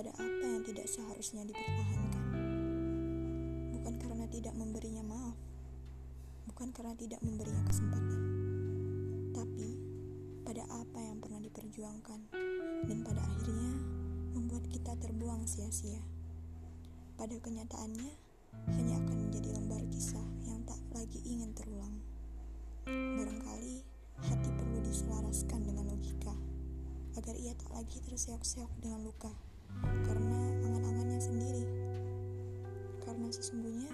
pada apa yang tidak seharusnya dipertahankan. Bukan karena tidak memberinya maaf, bukan karena tidak memberinya kesempatan, tapi pada apa yang pernah diperjuangkan dan pada akhirnya membuat kita terbuang sia-sia. Pada kenyataannya, hanya akan menjadi lembar kisah yang tak lagi ingin terulang. Barangkali hati perlu diselaraskan dengan logika agar ia tak lagi terseok-seok dengan luka karena angan-angannya sendiri. Karena sesungguhnya